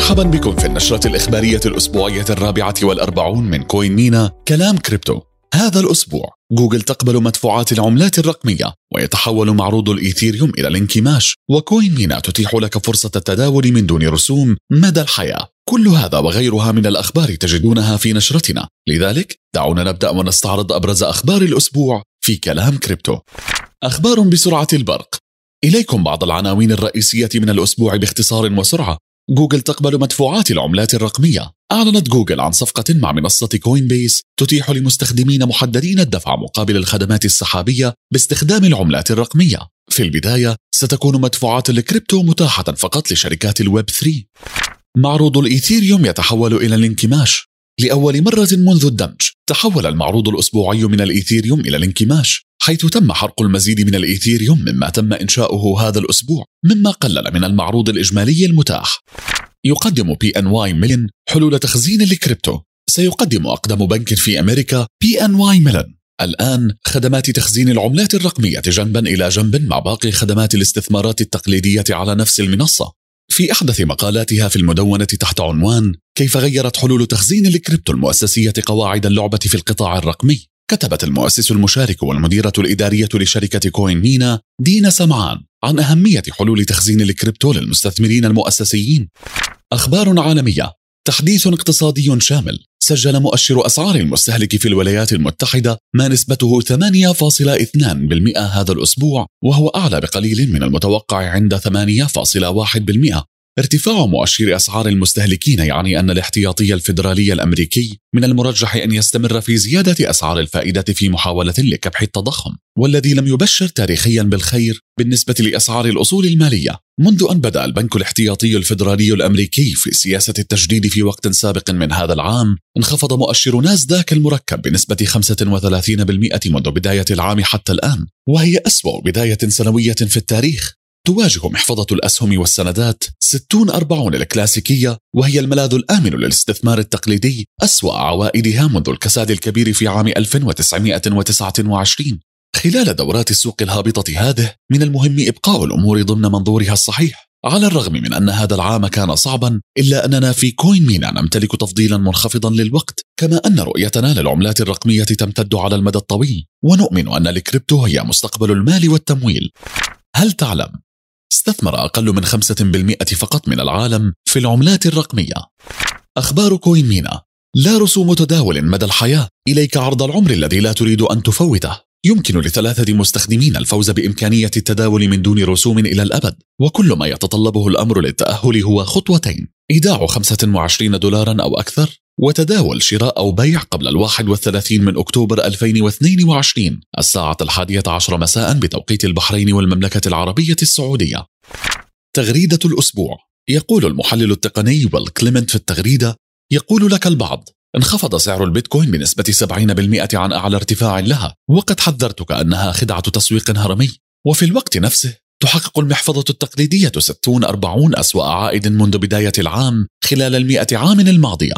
مرحبا بكم في النشرة الإخبارية الأسبوعية الرابعة والأربعون من CoinMENA كلام كريبتو. هذا الأسبوع جوجل تقبل مدفوعات العملات الرقمية ويتحول معروض الإيثيريوم إلى الانكماش. و CoinMENA تتيح لك فرصة التداول من دون رسوم مدى الحياة. كل هذا وغيرها من الأخبار تجدونها في نشرتنا. لذلك دعونا نبدأ ونستعرض أبرز أخبار الأسبوع في كلام كريبتو. أخبار بسرعة البرق. إليكم بعض العناوين الرئيسية من الأسبوع باختصار وسرعة. جوجل تقبل مدفوعات العملات الرقمية. أعلنت جوجل عن صفقة مع منصة Coinbase تتيح لمستخدمين محددين الدفع مقابل الخدمات السحابية باستخدام العملات الرقمية. في البداية ستكون مدفوعات الكريبتو متاحة فقط لشركات الويب 3 معروض الإيثيريوم يتحول إلى الانكماش. لأول مرة منذ الدمج تحول المعروض الأسبوعي من الإيثيريوم إلى الانكماش. حيث تم حرق المزيد من الإيثيريوم مما تم إنشاؤه هذا الأسبوع مما قلل من المعروض الإجمالي المتاح. يقدم BNY Mellon حلول تخزين الكريبتو. سيقدم أقدم بنك في أمريكا BNY Mellon. الآن خدمات تخزين العملات الرقمية جنبا إلى جنب مع باقي خدمات الاستثمارات التقليدية على نفس المنصة. في أحدث مقالاتها في المدونة تحت عنوان كيف غيرت حلول تخزين الكريبتو المؤسسية قواعد اللعبة في القطاع الرقمي؟ كتبت المؤسس المشارك والمديرة الإدارية لشركة CoinMENA دينا سمعان عن أهمية حلول تخزين الكريبتو للمستثمرين المؤسسيين. أخبار عالمية. تحديث اقتصادي شامل. سجل مؤشر أسعار المستهلك في الولايات المتحدة ما نسبته 8.2% هذا الأسبوع وهو أعلى بقليل من المتوقع عند 8.1% ارتفاع مؤشر أسعار المستهلكين يعني أن الاحتياطي الفيدرالي الأمريكي من المرجح أن يستمر في زيادة أسعار الفائدة في محاولة لكبح التضخم والذي لم يبشر تاريخيا بالخير بالنسبة لأسعار الأصول المالية منذ أن بدأ البنك الاحتياطي الفيدرالي الأمريكي في سياسة التجديد في وقت سابق من هذا العام انخفض مؤشر ناسداك المركب بنسبة 35% منذ بداية العام حتى الآن وهي أسوأ بداية سنوية في التاريخ. تواجه محفظة الأسهم والسندات 60 أربعون الكلاسيكية وهي الملاذ الآمن للاستثمار التقليدي أسوأ عوائدها منذ الكساد الكبير في عام 1929 خلال دورات السوق الهابطة هذه من المهم إبقاء الأمور ضمن منظورها الصحيح. على الرغم من أن هذا العام كان صعبا إلا أننا في CoinMENA نمتلك تفضيلا منخفضا للوقت كما أن رؤيتنا للعملات الرقمية تمتد على المدى الطويل ونؤمن أن الكريبتو هي مستقبل المال والتمويل. هل تعلم استثمر أقل من 5% فقط من العالم في العملات الرقمية. أخبار كوين مينا لا رسوم تداول مدى الحياة. إليك عرض العمر الذي لا تريد أن تفوته. يمكن لثلاثة مستخدمين الفوز بإمكانية التداول من دون رسوم إلى الأبد. وكل ما يتطلبه الأمر للتأهل هو خطوتين. إيداع 25 دولارا أو أكثر. وتداول شراء أو بيع قبل الواحد والثلاثين من أكتوبر 2022 الساعة الحادية عشر مساء بتوقيت البحرين والمملكة العربية السعودية. تغريدة الأسبوع. يقول المحلل التقني والكليمنت في التغريدة يقول لك البعض انخفض سعر البيتكوين بنسبة 70% عن أعلى ارتفاع لها وقد حذرتك أنها خدعة تسويق هرمي. وفي الوقت نفسه تحقق المحفظة التقليدية 60 40 أسوأ عائد منذ بداية العام خلال المئة عام الماضية.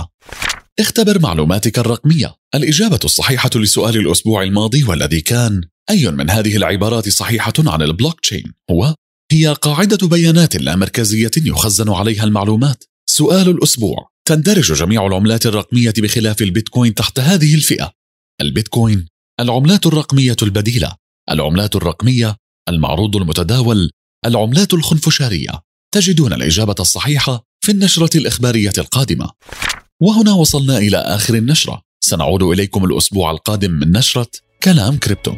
اختبر معلوماتك الرقمية. الإجابة الصحيحة لسؤال الأسبوع الماضي والذي كان أي من هذه العبارات صحيحة عن البلوك تشين هو هي قاعدة بيانات لا مركزية يخزن عليها المعلومات. سؤال الأسبوع تندرج جميع العملات الرقمية بخلاف البيتكوين تحت هذه الفئة. البيتكوين العملات الرقمية البديلة. العملات الرقمية المعروض المتداول. العملات الخنفشارية. تجدون الإجابة الصحيحة في النشرة الإخبارية القادمة. وهنا وصلنا إلى آخر النشرة. سنعود إليكم الأسبوع القادم من نشرة كلام كريبتو.